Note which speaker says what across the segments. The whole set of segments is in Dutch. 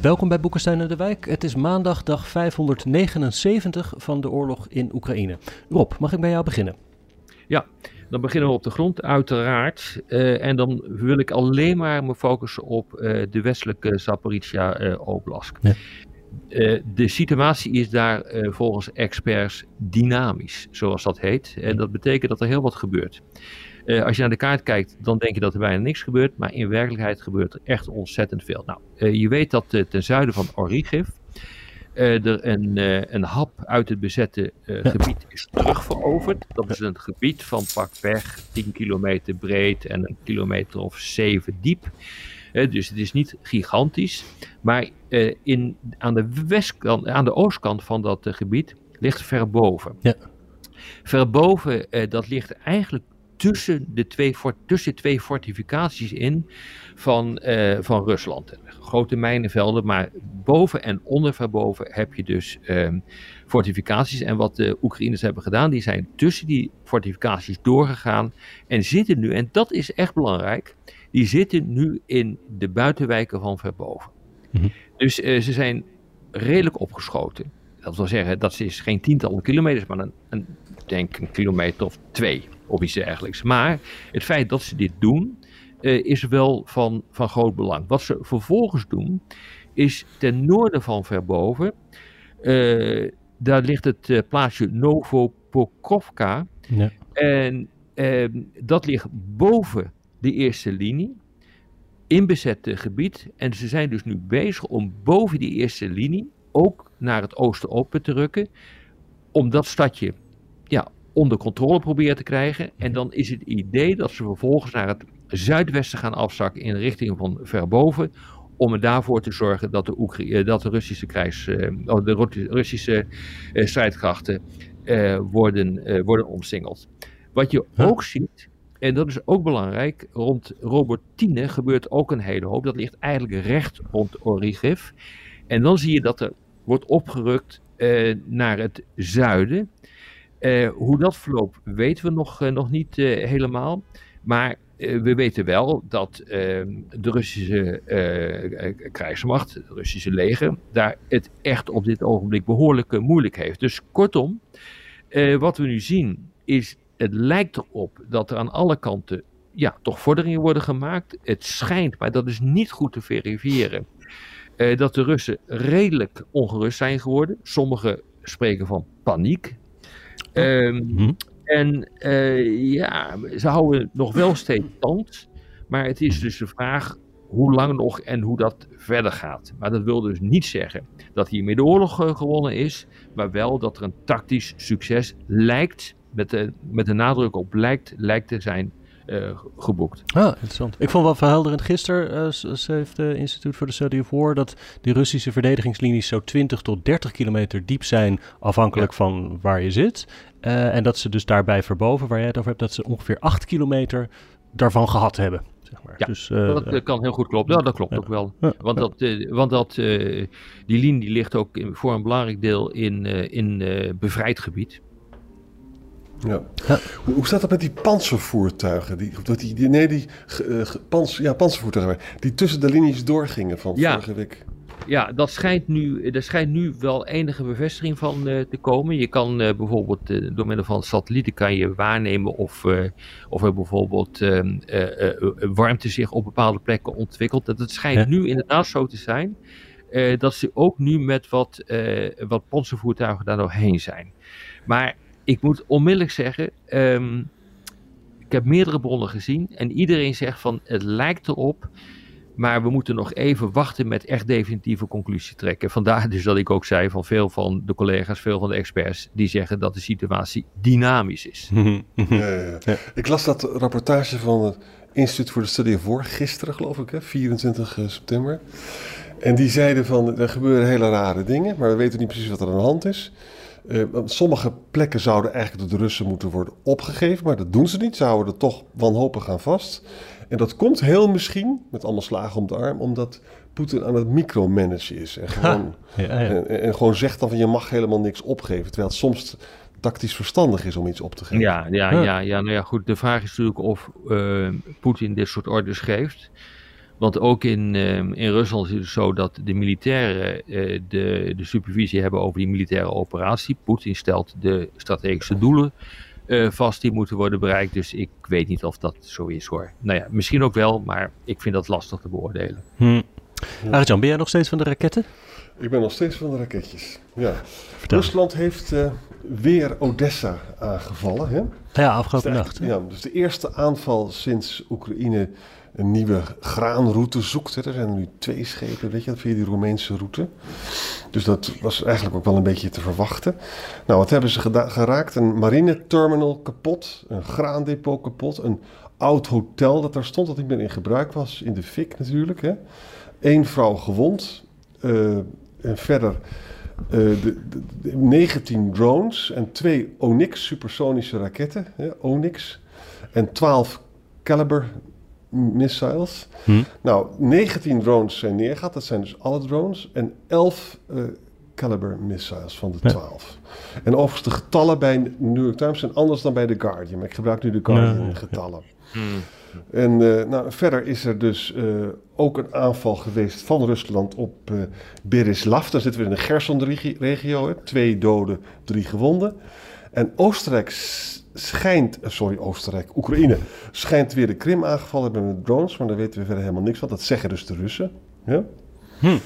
Speaker 1: Welkom bij Boekenstein en de Wijk. Het is maandag dag 579 van de oorlog in Oekraïne. Rob, mag ik bij jou beginnen?
Speaker 2: Ja, dan beginnen we op de grond, uiteraard. Uh, en dan wil ik alleen maar me focussen op uh, de westelijke Zaporizhia uh, Oblast. Ja. de situatie is daar volgens experts dynamisch, zoals dat heet. En dat betekent dat er heel wat gebeurt. Uh, als je naar de kaart kijkt, dan denk je dat er bijna niks gebeurt. Maar in werkelijkheid gebeurt er echt ontzettend veel. Nou, uh, je weet dat uh, ten zuiden van Origiv er een, een hap uit het bezette gebied is terugveroverd. Dat is een gebied van pakweg 10 kilometer breed en een kilometer of 7 diep. dus het is niet gigantisch. Maar in, aan, de westkant, aan de oostkant van dat gebied ligt Verboven. Ja. Verboven, dat ligt eigenlijk tussen de twee, tussen twee fortificaties in van, uh, van Rusland. Grote mijnenvelden, maar boven en onder Verboven heb je dus um, fortificaties. En wat de Oekraïners hebben gedaan, die zijn tussen die fortificaties doorgegaan en zitten nu, en dat is echt belangrijk, die zitten nu in de buitenwijken van Verboven. Mm -hmm. Dus uh, ze zijn redelijk opgeschoten. Dat wil zeggen, dat is geen tientallen kilometers, maar een, een denk een kilometer of twee of iets dergelijks. Maar het feit dat ze dit doen, uh, is wel van, van groot belang. Wat ze vervolgens doen, is ten noorden van Verboven, uh, daar ligt het uh, plaatsje Novopokrovka. Ja. En ehm, dat ligt boven de eerste linie, in bezette gebied. En ze zijn dus nu bezig om boven die eerste linie ook naar het oosten open te rukken. Om dat stadje ja, onder controle proberen te krijgen. En dan is het idee dat ze vervolgens naar het zuidwesten gaan afzakken in de richting van verboven. Om er daarvoor te zorgen dat de, Oekra dat de Russische, krijgs, uh, de Russische uh, strijdkrachten worden, worden omsingeld. Wat je huh? ook ziet, en dat is ook belangrijk, rond Robertine gebeurt ook een hele hoop. Dat ligt eigenlijk recht rond Origiv. En dan zie je dat er wordt opgerukt naar het zuiden. Uh, hoe dat verloopt weten we nog, uh, nog niet uh, helemaal. Maar we weten wel dat ehm, de Russische krijgsmacht, het Russische leger, daar het echt op dit ogenblik behoorlijk moeilijk heeft. Dus kortom, wat we nu zien is, het lijkt erop dat er aan alle kanten ja, toch vorderingen worden gemaakt. Het schijnt, maar dat is niet goed te verifiëren, dat de Russen redelijk ongerust zijn geworden. Sommigen spreken van paniek. Um, mm-hmm. En uh, ja, ze houden nog wel steeds stand. Maar het is dus de vraag hoe lang nog en hoe dat verder gaat. Maar dat wil dus niet zeggen dat hiermee de oorlog uh, gewonnen is. Maar wel dat er een tactisch succes lijkt, met de, met de nadruk op lijkt, lijkt te zijn geboekt.
Speaker 1: Ah, interessant. Ik vond wel verhelderend gisteren, uh, schreef het Instituut voor de Study of War, dat die Russische verdedigingslinies zo 20 tot 30 kilometer diep zijn, afhankelijk ja. van waar je zit. Uh, en dat ze dus daarbij verboven, waar jij het over hebt, dat ze ongeveer 8 kilometer daarvan gehad hebben. Zeg maar.
Speaker 2: Ja, dus, dat kan heel goed kloppen. Ja, dat klopt ja. ook wel. Ja. Want, dat, want dat, die linie die ligt ook in, voor een belangrijk deel in, in bevrijd gebied.
Speaker 3: Ja. ja. Hoe, hoe staat dat met die panzervoertuigen? Die, die, die, nee, die uh, pans, ja, panzervoertuigen die tussen de linies doorgingen van
Speaker 2: ja.
Speaker 3: vorige week.
Speaker 2: Ja, dat schijnt nu, er schijnt nu wel enige bevestiging van uh, te komen. Je kan uh, bijvoorbeeld uh, door middel van satellieten kan je waarnemen of, of er bijvoorbeeld ehm, warmte zich op bepaalde plekken ontwikkelt. Dat het schijnt ja. nu inderdaad zo te zijn dat ze ook nu met wat, wat panzervoertuigen daar doorheen zijn. Maar ik moet onmiddellijk zeggen, um, ik heb meerdere bronnen gezien en iedereen zegt van het lijkt erop, maar we moeten nog even wachten met echt definitieve conclusie trekken. Vandaar dus dat ik ook zei van veel van de collega's, veel van de experts, die zeggen dat de situatie dynamisch is.
Speaker 3: ja, ja, ja. Ik las dat rapportage van het Instituut voor de Studie of War gisteren, geloof ik, hè, 24 september. En die zeiden van, er gebeuren hele rare dingen, maar we weten niet precies wat er aan de hand is. Uh, sommige plekken zouden eigenlijk door de Russen moeten worden opgegeven, maar dat doen ze niet. Ze houden er toch wanhopig aan vast. En dat komt heel misschien, met allemaal slagen om de arm, omdat Poetin aan het micromanagen is. En gewoon, ja, ja. En, en, gewoon zegt dan van je mag helemaal niks opgeven. Terwijl het soms tactisch verstandig is om iets op te geven.
Speaker 2: Ja, ja, ja. ja, nou ja goed. De vraag is natuurlijk of uh, Poetin dit soort orders geeft. Want ook in, uh, in Rusland is het zo dat de militairen uh, de, de supervisie hebben over die militaire operatie. Poetin stelt de strategische doelen uh, vast die moeten worden bereikt. Dus ik weet niet of dat zo is hoor. Nou ja, misschien ook wel, maar ik vind dat lastig te beoordelen.
Speaker 1: Hm. Arjan, ben jij nog steeds van de raketten?
Speaker 3: Ik ben nog steeds van de raketjes. Ja. Rusland heeft uh, weer Odessa aangevallen. Hè?
Speaker 1: Ja, afgelopen nacht.
Speaker 3: Ja, dus de eerste aanval sinds Oekraïne een nieuwe graanroute zoekt. Er zijn nu twee schepen, weet je, via die Roemeense route. Dus dat was eigenlijk ook wel een beetje te verwachten. Nou, wat hebben ze geraakt? Een marineterminal kapot, een graandepot kapot, een oud hotel dat daar stond, dat niet meer in gebruik was, in de fik natuurlijk. Hè. Eén vrouw gewond. Uh, en verder uh, de, 19 drones en twee Onyx supersonische raketten, hè, Onyx, en 12 Caliber missiles. Hm. Nou, 19 drones zijn neergehaald, dat zijn dus alle drones, en 11 uh, eh, Caliber missiles van de 12. Ja. En overigens de getallen bij New York Times zijn anders dan bij The Guardian, maar ik gebruik nu de Guardian ja. getallen. Hm. En uh, nou, verder is er dus uh, ook een aanval geweest van Rusland op uh, Berislav. Daar zitten we in de Gerson-regio. Twee doden, drie gewonden. En Oostenrijk schijnt, sorry Oostenrijk, Oekraïne schijnt weer de Krim aangevallen hebben met drones. Maar daar weten we verder helemaal niks van. Dat zeggen dus de Russen. Ja? Hm.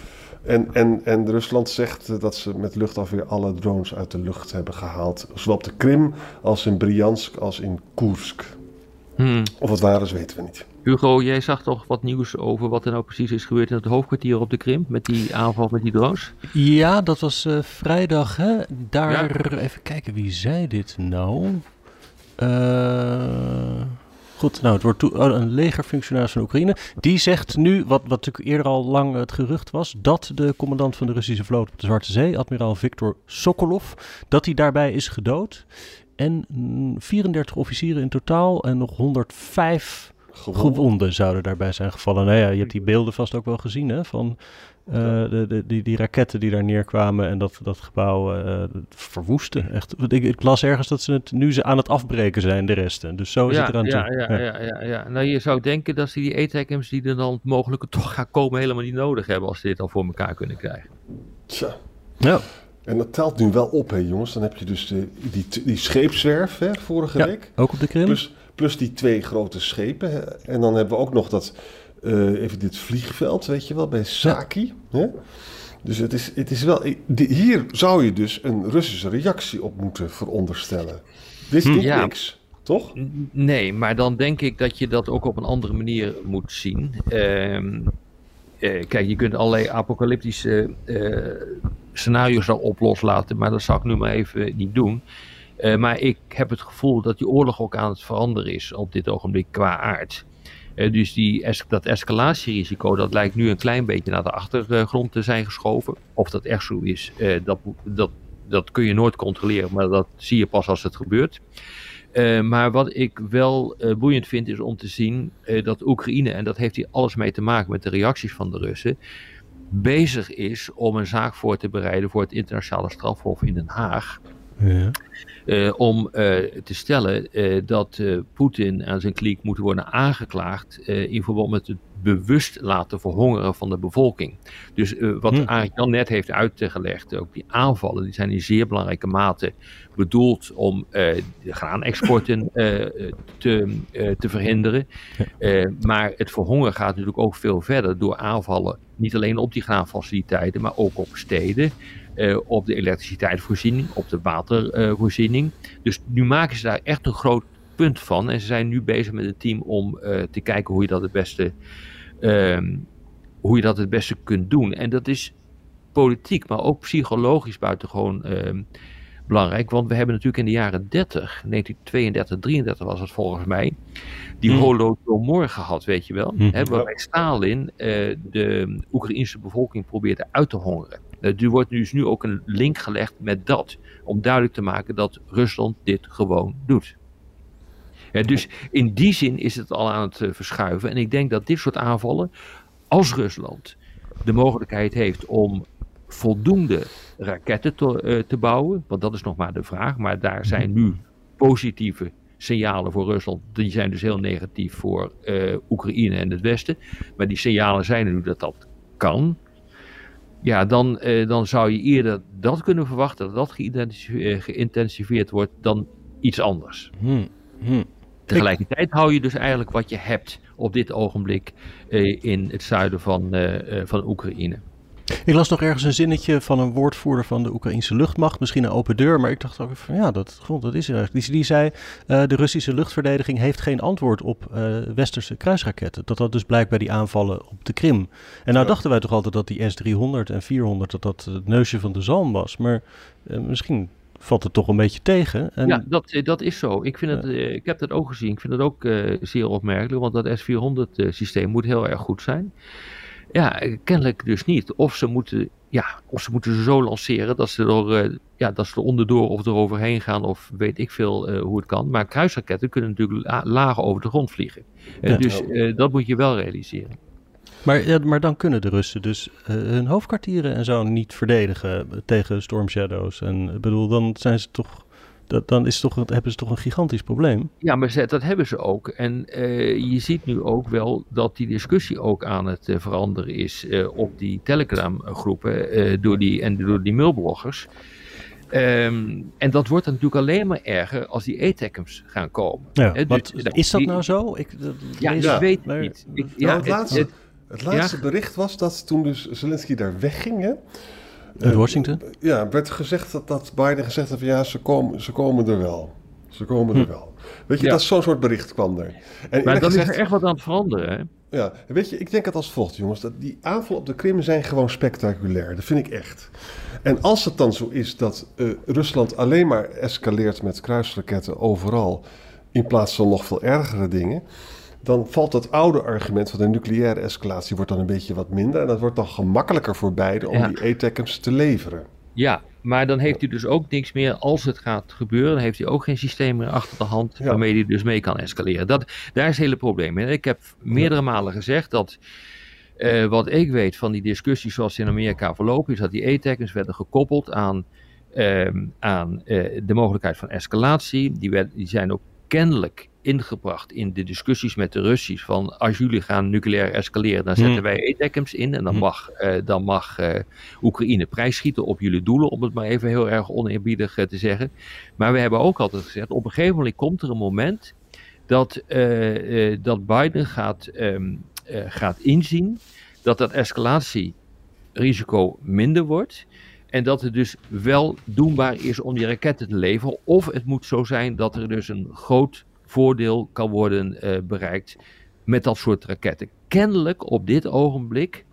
Speaker 3: En, en, en Rusland zegt dat ze met luchtafweer alle drones uit de lucht hebben gehaald. Zowel op de Krim als in Bryansk als in Koersk. Hmm. Of het waar is, weten we niet.
Speaker 2: Hugo, jij zag toch wat nieuws over wat er nou precies is gebeurd in het hoofdkwartier op de Krim met die aanval met die drones?
Speaker 1: Ja, dat was uh, vrijdag. Hè? Daar, even kijken, wie zei dit nou? Uh, goed, nou, het wordt oh, een legerfunctionaris van Oekraïne. Die zegt nu, wat, wat natuurlijk eerder al lang het gerucht was, dat de commandant van de Russische vloot op de Zwarte Zee, admiraal Viktor Sokolov, dat hij daarbij is gedood. En 34 officieren in totaal en nog 105 gewonden, zouden daarbij zijn gevallen. Nou ja, je hebt die beelden vast ook wel gezien hè, van uh, de, de, die, die raketten die daar neerkwamen en dat, dat gebouw uh, verwoesten. Echt, ik, ik, las ergens dat ze het nu ze aan het afbreken zijn, de resten. Dus zo is het eraan
Speaker 2: ja,
Speaker 1: toe.
Speaker 2: Ja, ja, ja, ja, Nou, je zou denken dat ze die ATACMS die er dan mogelijk toch gaan komen helemaal niet nodig hebben als ze dit al voor elkaar kunnen krijgen.
Speaker 3: Tja. Ja. En dat telt nu wel op, hè, jongens. Dan heb je dus de, die, die scheepswerf hè, vorige ja, week.
Speaker 1: Ook op de Krim.
Speaker 3: Plus, plus die twee grote schepen. En dan hebben we ook nog dat, uh, even dit vliegveld, weet je wel, bij Saki. Hè? Dus het is, het is wel. Hier zou je dus een Russische reactie op moeten veronderstellen. Dit is niet ja. niks. Toch?
Speaker 2: Nee, maar dan denk ik dat je dat ook op een andere manier moet zien. Uh, uh, kijk, je kunt allerlei apocalyptische uh, scenario's daarop loslaten, maar dat zal ik nu maar even niet doen. Uh, maar ik heb het gevoel dat die oorlog ook aan het veranderen is op dit ogenblik qua aard. Uh, dus die dat escalatierisico, dat lijkt nu een klein beetje naar de achtergrond te zijn geschoven. Of dat echt zo is, uh, dat, dat, dat kun je nooit controleren, maar dat zie je pas als het gebeurt. Maar wat ik wel boeiend vind is om te zien dat Oekraïne, en dat heeft hier alles mee te maken met de reacties van de Russen, bezig is om een zaak voor te bereiden voor het internationale strafhof in Den Haag. Ja. Uh, om uh, te stellen uh, dat Poetin en zijn kliek moeten worden aangeklaagd in verband met het bewust laten verhongeren van de bevolking. Dus wat hm. Arie Jan net heeft uitgelegd, ook die aanvallen, die zijn in zeer belangrijke mate bedoeld om de graanexporten te, te verhinderen. maar het verhongeren gaat natuurlijk ook veel verder door aanvallen, niet alleen op die graanfaciliteiten, maar ook op steden. Uh, op de elektriciteitsvoorziening, op de watervoorziening. Uh, dus nu maken ze daar echt een groot punt van. En ze zijn nu bezig met het team om uh, te kijken hoe je dat het beste, ehm, hoe je dat het beste kunt doen. En dat is politiek, maar ook psychologisch buitengewoon ehm, belangrijk, want we hebben natuurlijk in de jaren 30, 1932, 33 was het volgens mij, die
Speaker 1: Hmm.
Speaker 2: holodomor gehad, weet je wel.
Speaker 1: Hmm.
Speaker 2: Hè, waarbij Stalin eh, de Oekraïnse bevolking probeerde uit te hongeren. Eh, er wordt dus nu ook een link gelegd met dat, om duidelijk te maken dat Rusland dit gewoon doet. Ja, dus in die zin is het al aan het eh, verschuiven. En ik denk dat dit soort aanvallen, als Rusland de mogelijkheid heeft om voldoende raketten te, eh, te bouwen, want dat is nog maar de vraag, maar daar zijn nu positieve signalen voor Rusland, die zijn dus heel negatief voor eh, Oekraïne en het Westen, maar die signalen zijn er nu dat dat kan. Ja, dan, eh, dan zou je eerder dat kunnen verwachten, dat dat eh, geïntensiveerd wordt, dan iets anders.
Speaker 1: Hmm. Hmm.
Speaker 2: Tegelijkertijd hou je dus eigenlijk wat je hebt op dit ogenblik eh, in het zuiden van, van Oekraïne.
Speaker 1: Ik las nog ergens een zinnetje van een woordvoerder van de Oekraïnse luchtmacht, misschien een open deur, maar ik dacht ook van ja, dat, god, dat is er eigenlijk. Die, die zei, eh, de Russische luchtverdediging heeft geen antwoord op eh, westerse kruisraketten. Dat dat dus blijkt bij die aanvallen op de Krim. En nou
Speaker 3: Ja.
Speaker 1: dachten wij toch altijd dat die S-300 en 400, dat dat het neusje van de zalm was. Maar eh, misschien valt het toch een beetje tegen. En,
Speaker 2: Ja, dat, dat is zo. Ik, vind het, ik heb dat ook gezien. Ik vind het ook zeer opmerkelijk, want dat S-400 eh, systeem moet heel erg goed zijn. Ja, kennelijk dus niet. Of ze moeten, ja, of ze, moeten ze zo lanceren dat ze, er, eh, ja, dat ze er onderdoor of eroverheen gaan, of weet ik veel eh, hoe het kan. Maar kruisraketten kunnen natuurlijk la- laag over de grond vliegen. Eh,
Speaker 1: Ja.
Speaker 2: dus dat moet je wel realiseren.
Speaker 1: Maar, ja, maar dan kunnen de Russen dus hun hoofdkwartieren en zo niet verdedigen tegen Storm Shadows. En ik bedoel, dan zijn ze toch. Dat, dan is toch, hebben ze toch een gigantisch probleem.
Speaker 2: Ja, maar ze- dat hebben ze ook. En eh, je ziet nu ook wel dat die discussie ook aan het eh, veranderen is eh, op die Telegram-groepen eh, door die, en door die mailbloggers. Ehm, en dat wordt dan natuurlijk alleen maar erger als die ATACMS gaan komen.
Speaker 1: Ja,
Speaker 2: dus-
Speaker 1: want
Speaker 2: nou,
Speaker 1: is dat
Speaker 2: die-
Speaker 1: nou zo? Ik, dat
Speaker 2: Ja, ik
Speaker 3: Ja.
Speaker 2: weet
Speaker 1: maar-
Speaker 2: niet. Ik,
Speaker 3: Nou,
Speaker 2: ja,
Speaker 3: het laatste,
Speaker 2: het-
Speaker 3: het laatste bericht was dat toen dus Zelensky daar wegging, hè,
Speaker 1: Uit
Speaker 3: eh,
Speaker 1: Washington?
Speaker 3: Ja, werd gezegd dat, dat Biden gezegd heeft van ja, ze komen, ze komen er wel. Ze komen er
Speaker 1: Hm.
Speaker 3: wel. Weet je,
Speaker 2: Ja.
Speaker 3: dat zo'n soort bericht kwam er. En
Speaker 2: maar dan is er echt wat aan het veranderen. Hè?
Speaker 3: ja, weet je, ik denk het als volgt, jongens. Dat die aanvallen op de Krim zijn gewoon spectaculair. Dat vind ik echt. En als het dan zo is dat eh, Rusland alleen maar escaleert met kruisraketten overal, in plaats van nog veel ergere dingen, dan valt dat oude argument van de nucleaire escalatie wordt dan een beetje wat minder. En dat wordt dan gemakkelijker voor beide om
Speaker 2: Ja.
Speaker 3: die ATACMS te leveren.
Speaker 2: Ja, maar dan heeft hij dus ook niks meer als het gaat gebeuren. Dan heeft hij ook geen systeem meer achter de hand
Speaker 3: Ja.
Speaker 2: waarmee hij dus mee kan escaleren. Dat, daar is het hele probleem in. Ik heb meerdere malen gezegd dat eh, wat ik weet van die discussies zoals ze in Amerika verlopen, is dat die ATACMS werden gekoppeld aan, ehm, aan eh, de mogelijkheid van escalatie. Die, werd, die zijn ook kennelijk ingebracht in de discussies met de Russisch van als jullie gaan nucleair escaleren, dan zetten
Speaker 1: Hmm.
Speaker 2: wij ATACMS in en dan
Speaker 1: Hmm.
Speaker 2: mag, eh, dan mag eh, Oekraïne prijsschieten op jullie doelen, om het maar even heel erg oneerbiedig eh, te zeggen. Maar we hebben ook altijd gezegd, op een gegeven moment komt er een moment dat, dat Biden gaat, ehm, eh, gaat inzien dat dat escalatierisico minder wordt. En dat het dus wel doenbaar is om die raketten te leveren. Of het moet zo zijn dat er dus een groot voordeel kan worden eh, bereikt met dat soort raketten. Kennelijk op dit ogenblik,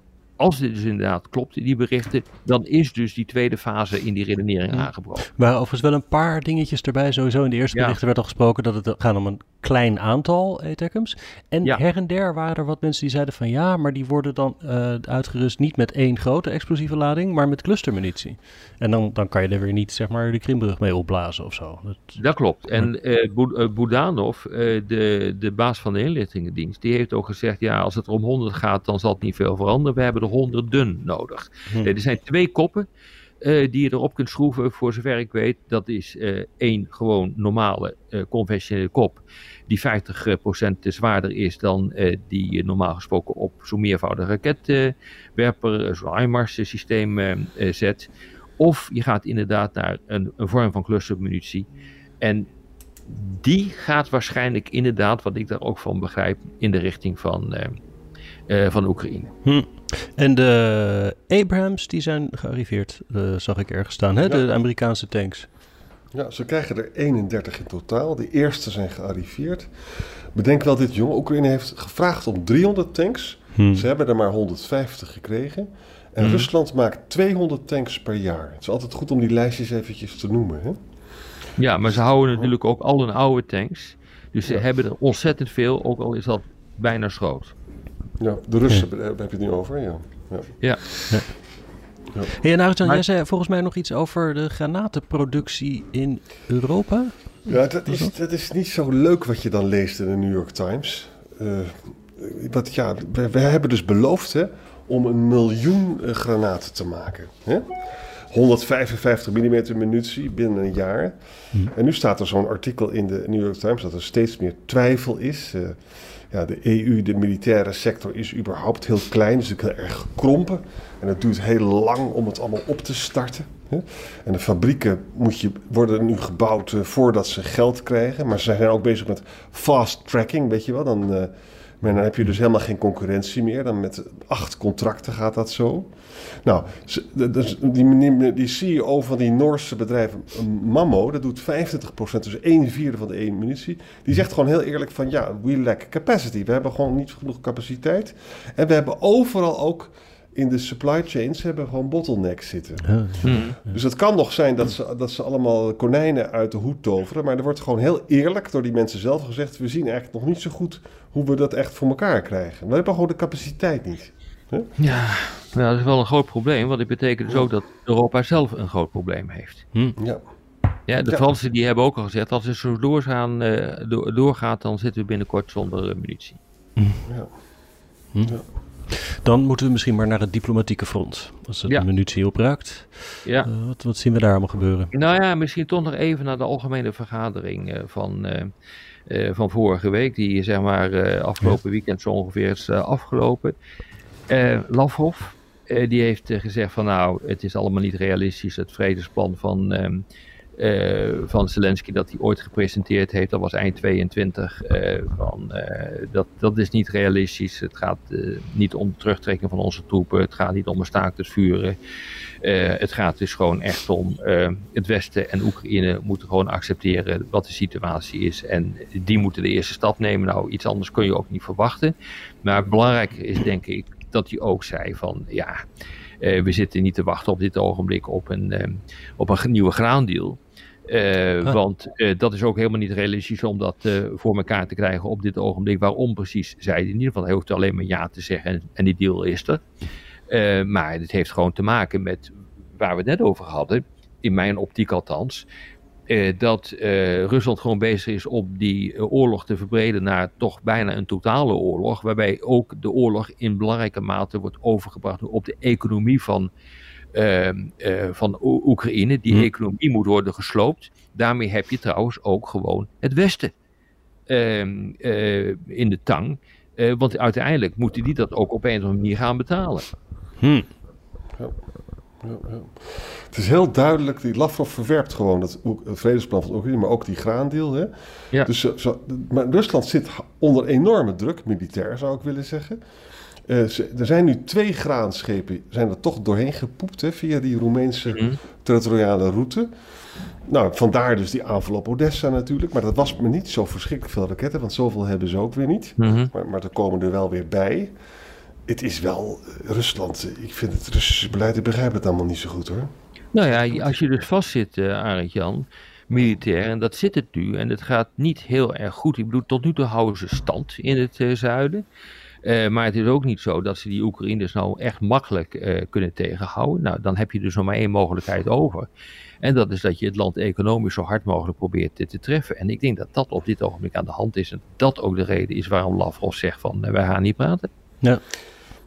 Speaker 2: als dit dus inderdaad klopt, die berichten, dan is dus die tweede fase in die redenering aangebroken.
Speaker 1: Er waren overigens wel een paar dingetjes erbij. Sowieso in de eerste
Speaker 2: Ja.
Speaker 1: berichten werd al gesproken dat het gaat om een klein aantal ATACMS. En
Speaker 2: Ja.
Speaker 1: her en der waren er wat mensen die zeiden van ja, maar die worden dan eh, uitgerust niet met één grote explosieve lading, maar met clustermunitie. En dan, dan kan je er weer niet zeg maar de Krimbrug mee opblazen of zo. Dat,
Speaker 2: Dat klopt. En eh Boed- eh, Budanov, eh, de, de baas van de inlichtingendienst, die heeft ook gezegd: ja, als het er om 100 gaat, dan zal het niet veel veranderen. We hebben er honderden nodig.
Speaker 1: Hm.
Speaker 2: Eh, er zijn twee koppen eh, die je erop kunt schroeven, voor zover ik weet. Dat is eh, één gewoon normale conventionele kop, die 50% zwaarder is dan die je normaal gesproken op zo'n meervoudige raketwerper, zo'n HIMARS systeem zet. Of je gaat inderdaad naar een, een vorm van clustermunitie. En die gaat waarschijnlijk inderdaad, wat ik daar ook van begrijp, in de richting van, van Oekraïne.
Speaker 1: Hm. En de Abrams, die zijn gearriveerd, eh, zag ik ergens staan, hè?
Speaker 3: Ja.
Speaker 1: de Amerikaanse tanks.
Speaker 3: Ja, ze krijgen er 31 in totaal. De eerste zijn gearriveerd. Bedenk wel dit, jonge Oekraïne heeft gevraagd om 300 tanks.
Speaker 1: Hm.
Speaker 3: Ze hebben er maar 150 gekregen. En
Speaker 1: Mhm.
Speaker 3: Rusland maakt 200 tanks per jaar. Het is altijd goed om die lijstjes eventjes te noemen. Hè?
Speaker 2: Ja, maar ze houden natuurlijk ook al hun oude tanks. Dus ze
Speaker 3: Ja.
Speaker 2: hebben er ontzettend veel, ook al is dat bijna schroot.
Speaker 3: Ja, de Russen, daar heb je het nu over. Ja. Ja.
Speaker 2: Ja,
Speaker 1: Hey, en Arjan,
Speaker 2: Maar-
Speaker 1: jij zei volgens mij nog iets over de granatenproductie in Europa.
Speaker 3: Ja, dat is, dat is niet zo leuk wat je dan leest in de New York Times. Eh, wat, ja, we, we hebben dus beloofd hè, om een miljoen eh, granaten te maken. Hè? 155 mm munitie binnen een jaar. En nu staat er zo'n artikel in de New York Times dat er steeds meer twijfel is. Eh, ja, de EU, de militaire sector, is überhaupt heel klein, dus ook heel erg gekrompen. En het duurt heel lang om het allemaal op te starten. En de fabrieken moet je, worden nu gebouwd eh, voordat ze geld krijgen. Maar ze zijn ook bezig met fast tracking, weet je wel. Dan, eh, maar dan heb je dus helemaal geen concurrentie meer. Dan met acht contracten gaat dat zo. Nou, die, CEO van die Noorse bedrijf Mammo, dat doet 25%, dus 1 vierde van de één munitie. Die zegt gewoon heel eerlijk van ja, we lack capacity. We hebben gewoon niet genoeg capaciteit. En we hebben overal ook in de supply chains hebben we gewoon bottlenecks zitten. Dus het kan nog zijn dat ze, dat ze allemaal konijnen uit de hoed toveren. Maar er wordt gewoon heel eerlijk door die mensen zelf gezegd... we zien eigenlijk nog niet zo goed hoe we dat echt voor elkaar krijgen. We hebben gewoon de capaciteit niet.
Speaker 2: ja nou, dat is wel een groot probleem, want dit betekent dus ook dat Europa zelf een groot probleem heeft.
Speaker 3: Ja,
Speaker 2: Ja, de
Speaker 3: Ja.
Speaker 2: Fransen die hebben ook al gezegd, als het zo doorgaan, eh, do- doorgaat, dan zitten we binnenkort zonder eh, munitie.
Speaker 3: ja.
Speaker 1: Dan moeten we misschien maar naar het diplomatieke front. Als het
Speaker 2: Ja.
Speaker 1: de munitie opruikt.
Speaker 2: Ja.
Speaker 1: Eh, wat, wat zien we daar allemaal gebeuren?
Speaker 2: Nou ja, misschien toch nog even naar de algemene vergadering eh, van, eh, van vorige week, die zeg maar afgelopen weekend zo ongeveer is afgelopen. Lavrov, die heeft gezegd van nou, het is allemaal niet realistisch, het vredesplan van, eh, van Zelensky dat hij ooit gepresenteerd heeft, dat was eind 22, eh, van, eh, dat, dat is niet realistisch. Het gaat niet om terugtrekking van onze troepen, het gaat niet om een staakt het vuren. Het gaat dus gewoon echt om het Westen en Oekraïne moeten gewoon accepteren wat de situatie is. En die moeten de eerste stap nemen. Nou, iets anders kun je ook niet verwachten. Maar belangrijk is denk ik dat hij ook zei van ja, we zitten niet te wachten op dit ogenblik op een, eh, op een nieuwe graandeal. Eh,
Speaker 1: Ah.
Speaker 2: Want eh, dat is ook helemaal niet realistisch om dat eh, voor elkaar te krijgen op dit ogenblik. Waarom precies, zei in ieder geval. Hij hoeft alleen maar ja te zeggen en, en die deal is er. Eh, maar het heeft gewoon te maken met waar we het net over hadden, in mijn optiek althans, eh, dat eh, Rusland gewoon bezig is om die eh, oorlog te verbreden naar toch bijna een totale oorlog, waarbij ook de oorlog in belangrijke mate wordt overgebracht op de economie van, eh, eh, van O- Oekraïne. Die
Speaker 1: Hm.
Speaker 2: economie moet worden gesloopt. Daarmee heb je trouwens ook gewoon het Westen ehm, eh, in de tang. Eh, want uiteindelijk moeten die dat ook op een of andere manier gaan betalen.
Speaker 1: Hm.
Speaker 3: Ja. Het is heel duidelijk, die Lavrov verwerpt gewoon het vredesplan van Oekraïne, maar ook die graandeel. Hè?
Speaker 2: Ja.
Speaker 3: Dus, zo, zo- maar Rusland zit onder enorme druk, militair zou ik willen zeggen. Eh, ze- er zijn nu twee graanschepen, zijn er toch doorheen gepoept hè, via die Roemeense
Speaker 2: Mhm.
Speaker 3: territoriale route. Nou, vandaar dus die aanval op Odessa natuurlijk. Maar dat was me niet zo verschrikkelijk veel raketten, want zoveel hebben ze ook weer niet.
Speaker 2: Mhm.
Speaker 3: Maar, maar er komen er wel weer bij. Het is wel eh, Rusland. eh, Ik vind het Russische beleid, ik begrijp het allemaal niet zo goed hoor.
Speaker 2: Nou ja, als je dus vastzit, uh, Arend Jan, militair, en dat zit het nu, en het gaat niet heel erg goed. Ik bedoel, tot nu toe houden ze stand in het eh, zuiden. Eh, maar het is ook niet zo dat ze die Oekraïners nou echt makkelijk eh, kunnen tegenhouden. Nou, dan heb je dus nog maar één mogelijkheid over. En dat is dat je het land economisch zo hard mogelijk probeert te, te treffen. En ik denk dat dat op dit ogenblik aan de hand is. En dat ook de reden is waarom Lavrov zegt van, eh, wij gaan niet praten.
Speaker 1: Ja.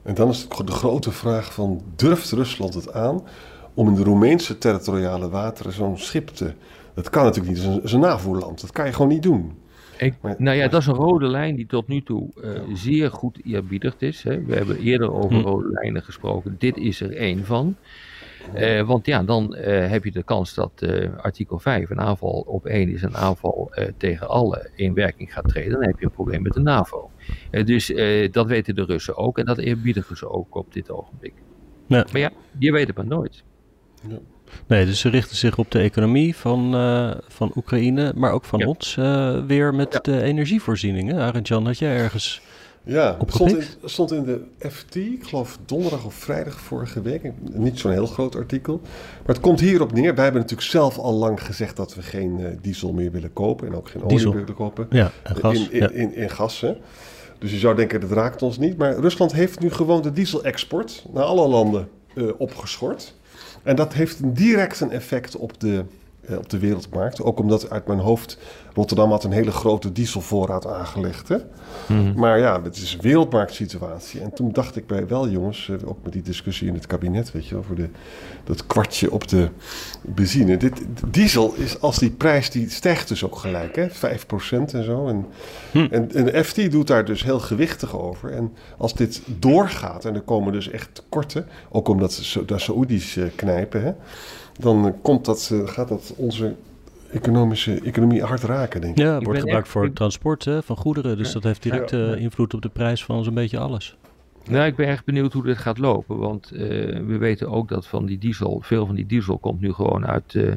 Speaker 3: En dan is het de grote vraag van, durft Rusland het aan om in de Roemeense territoriale wateren zo'n schip te... Dat kan natuurlijk niet, dat is een, NAVO-land. Dat kan je gewoon niet doen.
Speaker 2: Ik,
Speaker 3: Maar-
Speaker 2: nou ja, dat is een rode lijn die tot nu toe eh, zeer goed eerbiedigd is. Hè. We hebben eerder over
Speaker 1: Hm.
Speaker 2: rode lijnen gesproken. Dit is er één van. Eh, want ja, dan eh, heb je de kans dat eh, artikel 5, een aanval op één, is een aanval eh, tegen alle in werking gaat treden. Dan heb je een probleem met de NAVO. Eh, dus eh, dat weten de Russen ook en dat eerbiedigen ze ook op dit ogenblik.
Speaker 1: Ja.
Speaker 2: Maar ja, je weet het maar nooit.
Speaker 1: Nee, dus ze richten zich op de economie van, eh, van Oekraïne, maar ook van
Speaker 2: Ja.
Speaker 1: ons eh, weer met
Speaker 2: Ja.
Speaker 1: de energievoorzieningen. Arend Jan, had jij ergens
Speaker 3: Ja, het stond, in, stond in de FT, ik geloof donderdag of vrijdag vorige week. Niet zo'n heel groot artikel. Maar het komt hierop neer. Wij hebben natuurlijk zelf al lang gezegd dat we geen uh, diesel meer willen kopen. En ook geen olie meer willen kopen.
Speaker 1: Ja, en gas.
Speaker 3: In, in,
Speaker 1: ja.
Speaker 3: in, in gas, hè. Dus je zou denken, dat raakt ons niet. Maar Rusland heeft nu gewoon de dieselexport naar alle landen uh, opgeschort. En dat heeft een direct een effect op de, op de wereldmarkt. Ook omdat uit mijn hoofd Rotterdam had een hele grote dieselvoorraad aangelegd. Hè? Mm -hmm. Maar ja, het is een wereldmarktsituatie. En toen dacht ik bij wel, jongens, uh, ook met die discussie in het kabinet, weet je, over de, dat kwartje op de benzine. Dit, diesel is, als die prijs, die stijgt dus ook gelijk, hè? 5% en zo. En, hm. en, FT doet daar dus heel gewichtig over. En als dit doorgaat, en er komen dus echt tekorten, ook omdat ze de Saoedi's uh, knijpen, hè? Dan komt dat, uh, gaat dat onze economische economie hard raken, denk ik.
Speaker 1: Ja, het wordt gebruikt voor ik... transport hè, van goederen. Dus ja. dat heeft direct ja. invloed op de prijs van zo'n beetje alles.
Speaker 2: Nou, ik ben erg benieuwd hoe dit gaat lopen. Want uh, we weten ook dat van die diesel, veel van die diesel komt nu gewoon uit, uh,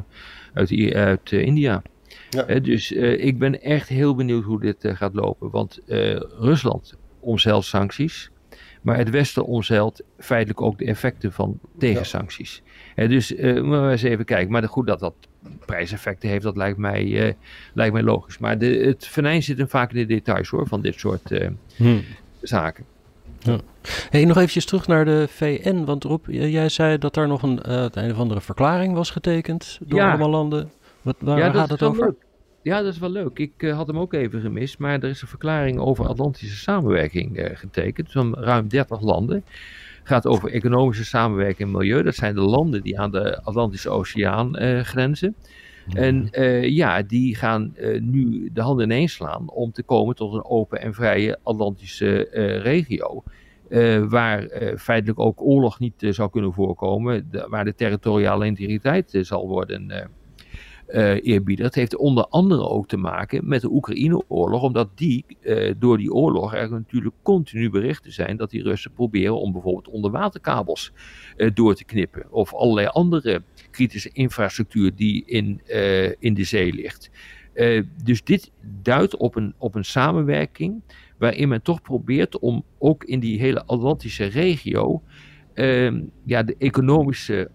Speaker 2: uit, uit India. Ja. dus ik ben echt heel benieuwd hoe dit gaat lopen. Want Rusland omzeilt sancties. Maar het Westen omzeilt feitelijk ook de effecten van tegensancties. Dus uh, maar eens even kijken. Maar goed dat dat prijseffecten heeft, dat lijkt mij, uh, lijkt mij logisch. Maar de, het venijn zit hem vaak in de details hoor, van dit soort uh, hmm. zaken.
Speaker 1: Ja. Hey, nog eventjes terug naar de VN. Want Rob, jij zei dat daar nog een, een of andere verklaring was getekend door ja. allemaal landen. Wat, waar
Speaker 2: ja,
Speaker 1: gaat het over?
Speaker 2: Leuk. Ja, dat is wel leuk. Ik uh, had hem ook even gemist, maar er is een verklaring over Atlantische samenwerking uh, getekend van ruim 30 landen. Gaat over economische samenwerking en milieu. Dat zijn de landen die aan de Atlantische Oceaan uh, grenzen. En ja, die gaan nu de handen ineens slaan om te komen tot een open en vrije Atlantische regio. waar feitelijk ook oorlog niet zou kunnen voorkomen, de, waar de territoriale integriteit zal worden eerbieden. Dat heeft onder andere ook te maken met de Oekraïne-oorlog, omdat die, uh, door die oorlog er natuurlijk continu berichten zijn dat die Russen proberen om bijvoorbeeld onderwaterkabels uh, door te knippen. Of allerlei andere kritische infrastructuur die in, in de zee ligt. dus dit duidt op een, op een samenwerking waarin men toch probeert om ook in die hele Atlantische regio ja, de economische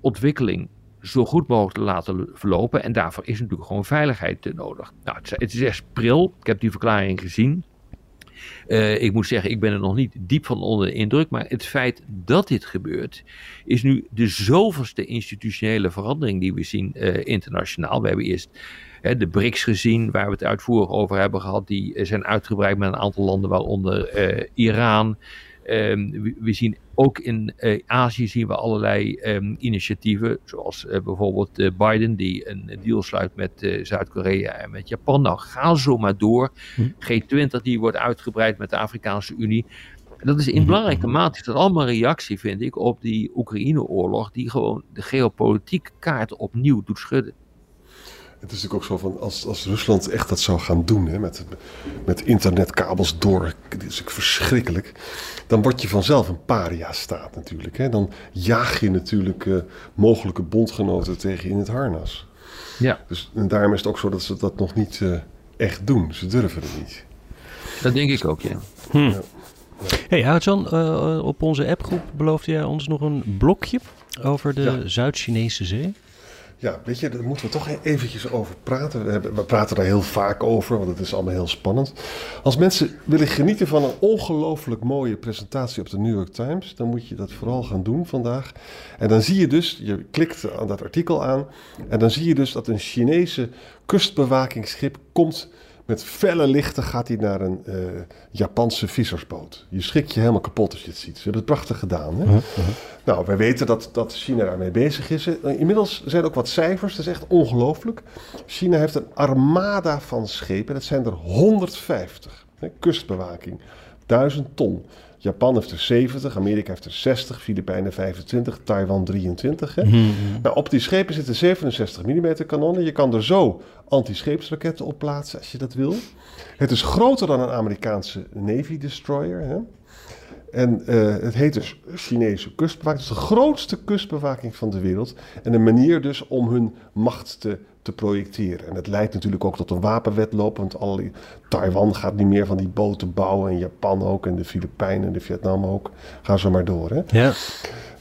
Speaker 2: ontwikkeling zo goed mogelijk te laten verlopen. En daarvoor is natuurlijk gewoon veiligheid nodig. Nou, het, is echt pril. Ik heb die verklaring gezien. Uh, ik moet zeggen, ik ben er nog niet diep van onder de indruk. Maar het feit dat dit gebeurt, is nu de zoveelste institutionele verandering die we zien uh, internationaal. We hebben eerst hè, de BRICS gezien, waar we het uitvoerig over hebben gehad. Die zijn uitgebreid met een aantal landen, waaronder uh, Iran. Um, we, we, zien ook in uh, Azië zien we allerlei um, initiatieven, zoals uh, bijvoorbeeld uh, Biden die een deal sluit met Zuid-Korea en met Japan. Nou, ga zo maar door. Hm. G20 die wordt uitgebreid met de Afrikaanse Unie. Dat is in
Speaker 1: Mhm.
Speaker 2: belangrijke mate is dat allemaal een reactie, vind ik, op die Oekraïne-oorlog, die gewoon de geopolitieke kaart opnieuw doet schudden.
Speaker 3: Het is natuurlijk ook zo van, als, als Rusland echt dat zou gaan doen, hè, met, met internetkabels door, dit is natuurlijk verschrikkelijk, dan word je vanzelf een paria-staat natuurlijk. Hè. Dan jaag je natuurlijk uh, mogelijke bondgenoten tegen in het harnas.
Speaker 2: Ja.
Speaker 3: Dus, en daarom is het ook zo dat ze dat nog niet uh, echt doen. Ze durven het niet.
Speaker 2: Dat denk ik ook, ja.
Speaker 1: Hm. ja. Hey uh, op onze appgroep beloofde jij ons nog een blokje over de ja. Zuid-Chinese Zee.
Speaker 3: Ja, weet je, daar moeten we toch eventjes over praten. We, hebben, we, praten daar heel vaak over, want het is allemaal heel spannend. Als mensen willen genieten van een ongelooflijk mooie presentatie op de New York Times, dan moet je dat vooral gaan doen vandaag. En dan zie je dus, je klikt aan dat artikel aan, en dan zie je dus dat een Chinese kustbewakingsschip komt met felle lichten gaat hij naar een uh, Japanse vissersboot. Je schrikt je helemaal kapot als je het ziet. Ze hebben het prachtig gedaan. Hè? Uh -huh. Nou, wij weten dat, dat China daarmee bezig is. Inmiddels zijn er ook wat cijfers. Dat is echt ongelooflijk. China heeft een armada van schepen. Dat zijn er 150. Hè? Kustbewaking. 1000 ton. Japan heeft er 70, Amerika heeft er 60, Filipijnen 25, Taiwan 23. Hè? Mm -hmm. nou, op die schepen zitten 67 mm kanonnen. Je kan er zo anti-scheepsraketten op plaatsen als je dat wil. Het is groter dan een Amerikaanse Navy destroyer. Hè? En eh, het heet dus Chinese kustbewaking. Het is de grootste kustbewaking van de wereld. En een manier dus om hun macht te, te projecteren. En het leidt natuurlijk ook tot een wapenwetloop. Want al die, Taiwan gaat niet meer van die boten bouwen. En Japan ook. En de Filipijnen en de Vietnam ook. Gaan zo maar door. Hè?
Speaker 1: Ja.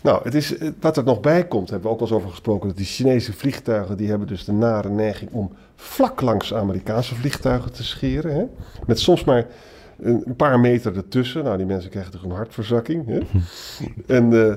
Speaker 3: Nou, het is, eh, wat er nog bij komt, hebben we ook al eens over gesproken. Dat die Chinese vliegtuigen, die hebben dus de nare neiging om vlak langs Amerikaanse vliegtuigen te scheren. Hè? Met soms maar een paar meter ertussen. Nou, die mensen krijgen toch een hartverzakking. Hè? en, uh,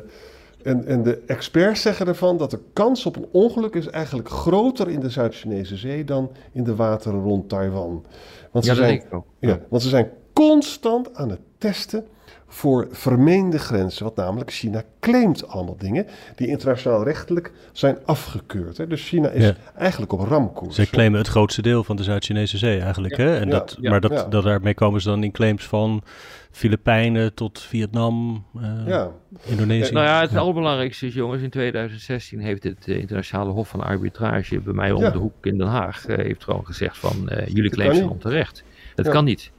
Speaker 3: en, en de experts zeggen ervan dat de kans op een ongeluk is eigenlijk groter in de Zuid-Chinese zee dan in de wateren rond Taiwan.
Speaker 2: Want ze, ja, zijn,
Speaker 3: ja, want ze zijn constant aan het testen voor vermeende grenzen. Wat namelijk China claimt allemaal dingen die internationaal rechtelijk zijn afgekeurd. Hè. Dus China is eigenlijk op ramkoers.
Speaker 1: Ze claimen het grootste deel van de Zuid-Chinese zee eigenlijk. Hè? En dat, maar dat, dat daarmee komen ze dan in claims van Filipijnen tot Vietnam, uh, Indonesië.
Speaker 2: Nou ja, het allerbelangrijkste is, jongens, in 2016 heeft het uh, Internationale Hof van Arbitrage bij mij om de hoek in Den Haag uh, heeft gewoon gezegd van jullie claims zijn onterecht. Dat kan niet.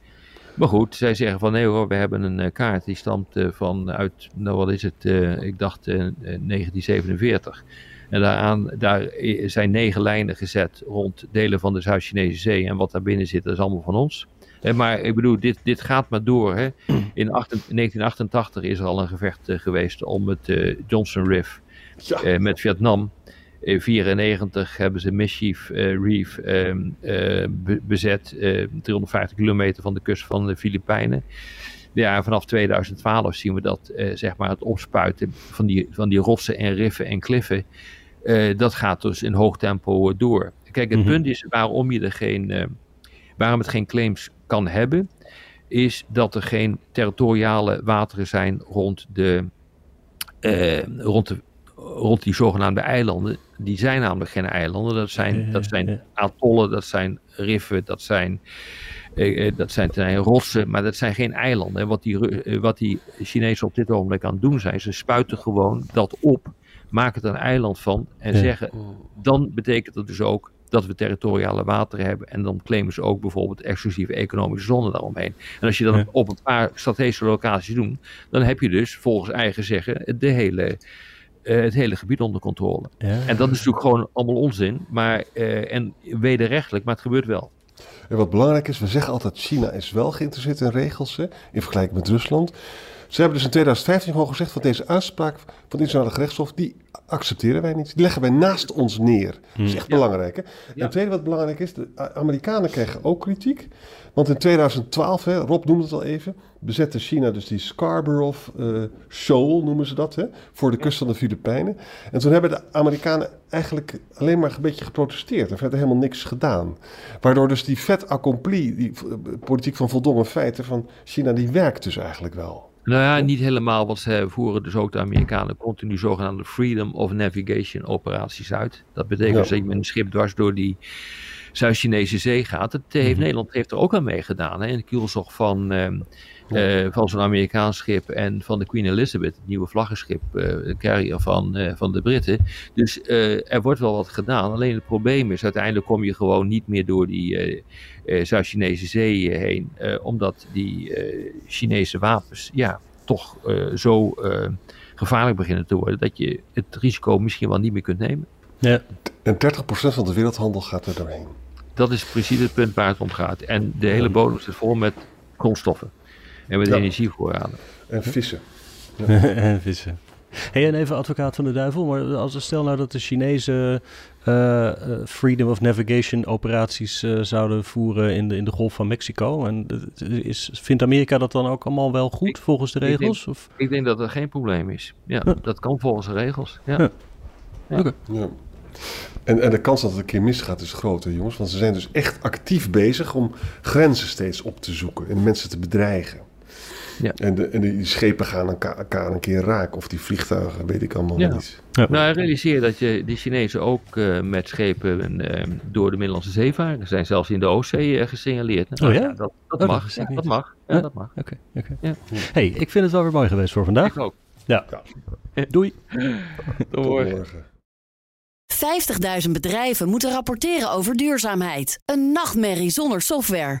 Speaker 2: Maar goed, zij zeggen van nee hoor, we hebben een uh, kaart die stamt uh, van uit, nou wat is het, uh, ik dacht 1947. En daaraan, daar zijn negen lijnen gezet rond delen van de Zuid-Chinese Zee. En wat daar binnen zit, dat is allemaal van ons. maar ik bedoel, dit, dit gaat maar door. Hè. In 8, 1988 is er al een gevecht geweest om het Johnson Riff ja. met Vietnam. In 1994 hebben ze Mischief uh, Reef uh, uh, bezet, 350 kilometer van de kust van de Filipijnen. Ja, vanaf 2012 zien we dat zeg maar het opspuiten van die, van die rotsen en riffen en kliffen. dat gaat dus in hoog tempo door. Kijk, het mm -hmm. punt is waarom je er geen, waarom het geen claims kan hebben, is dat er geen territoriale wateren zijn rond de, rond de rond die zogenaamde eilanden, die zijn namelijk geen eilanden. Dat zijn, dat zijn atollen, dat zijn riffen, dat zijn, eh, eh dat zijn, zijn rotsen, maar dat zijn geen eilanden. En wat die, eh, wat die Chinezen op dit ogenblik aan het doen zijn, ze spuiten gewoon dat op, maken er een eiland van en zeggen, dan betekent dat dus ook dat we territoriale wateren hebben. En dan claimen ze ook bijvoorbeeld exclusieve economische zone daaromheen. En als je dat op een paar strategische locaties doet, dan heb je dus volgens eigen zeggen de hele uh, het hele gebied onder controle. Ja. En dat is natuurlijk gewoon allemaal onzin. Maar, uh, en wederrechtelijk, maar het gebeurt wel.
Speaker 3: En wat belangrijk is, we zeggen altijd China is wel geïnteresseerd in regels, hè, in vergelijking met Rusland. Ze hebben dus in 2015 gewoon gezegd van deze uitspraak van het internationale gerechtshof, die accepteren wij niet. Die leggen wij naast ons neer. Dat is echt ja. belangrijk. Hè? En het tweede wat belangrijk is, de Amerikanen kregen ook kritiek. Want in 2012, hè, Rob noemde het al even, bezette China dus die Scarborough uh, Shoal, noemen ze dat, hè, voor de kust van de Filipijnen. En toen hebben de Amerikanen eigenlijk alleen maar een beetje geprotesteerd en verder helemaal niks gedaan. Waardoor dus die fait accompli, die politiek van voldongen feiten van China, die werkt dus eigenlijk wel.
Speaker 2: Nou ja, niet helemaal, want ze voeren dus ook de Amerikanen continu zogenaamde Freedom of Navigation operaties uit. Dat betekent ja. dus dat je met een schip dwars door die Zuid-Chinese zee gaat. Dat heeft, mm-hmm. Nederland heeft er ook aan meegedaan. In de kielzog van, ja. uh, van zo'n Amerikaans schip en van de Queen Elizabeth, het nieuwe vlaggenschip, uh, de carrier van, van de Britten. Dus er wordt wel wat gedaan. Alleen het probleem is, uiteindelijk kom je gewoon niet meer door die Zuid-Chinese zee heen, omdat die Chinese wapens, ja, toch zo gevaarlijk beginnen te worden, dat je het risico misschien wel niet meer kunt nemen.
Speaker 3: Ja. En 30% van de wereldhandel gaat er doorheen.
Speaker 2: Dat is precies het punt waar het om gaat. En de hele bodem zit vol met grondstoffen. En met ja. energievoorraden.
Speaker 3: En vissen.
Speaker 1: Ja. en vissen. Hey, en even advocaat van de duivel, maar als stel nou dat de Chinese uh, Freedom of Navigation operaties uh, zouden voeren in de, in de Golf van Mexico. En is, vindt Amerika dat dan ook allemaal wel goed ik, volgens de regels?
Speaker 2: Ik denk,
Speaker 1: of?
Speaker 2: ik denk dat er geen probleem is. Ja, ja. dat kan volgens de regels. Ja. ja.
Speaker 1: ja. Okay.
Speaker 3: ja. En, en de kans dat het een keer misgaat is groot, hè, jongens. Want ze zijn dus echt actief bezig om grenzen steeds op te zoeken en mensen te bedreigen. Ja. En, de, en die schepen gaan elkaar een keer raken, of die vliegtuigen, weet ik allemaal
Speaker 2: ja.
Speaker 3: niet.
Speaker 2: Ja. Nou, realiseer dat je die Chinezen ook uh, met schepen uh, door de Middellandse Zee varen. Ze zijn zelfs in de Oostzee uh, gesignaleerd. Nou,
Speaker 1: oh ja?
Speaker 2: Dat, dat, oh, mag. Dat, dat mag. Ja, dat mag.
Speaker 1: Oké. Okay, okay. Hey, ik vind het wel weer mooi geweest voor vandaag.
Speaker 2: Ik ook.
Speaker 1: Ja. Doei.
Speaker 2: Tot morgen.
Speaker 4: 50.000 bedrijven moeten rapporteren over duurzaamheid. Een nachtmerrie zonder software.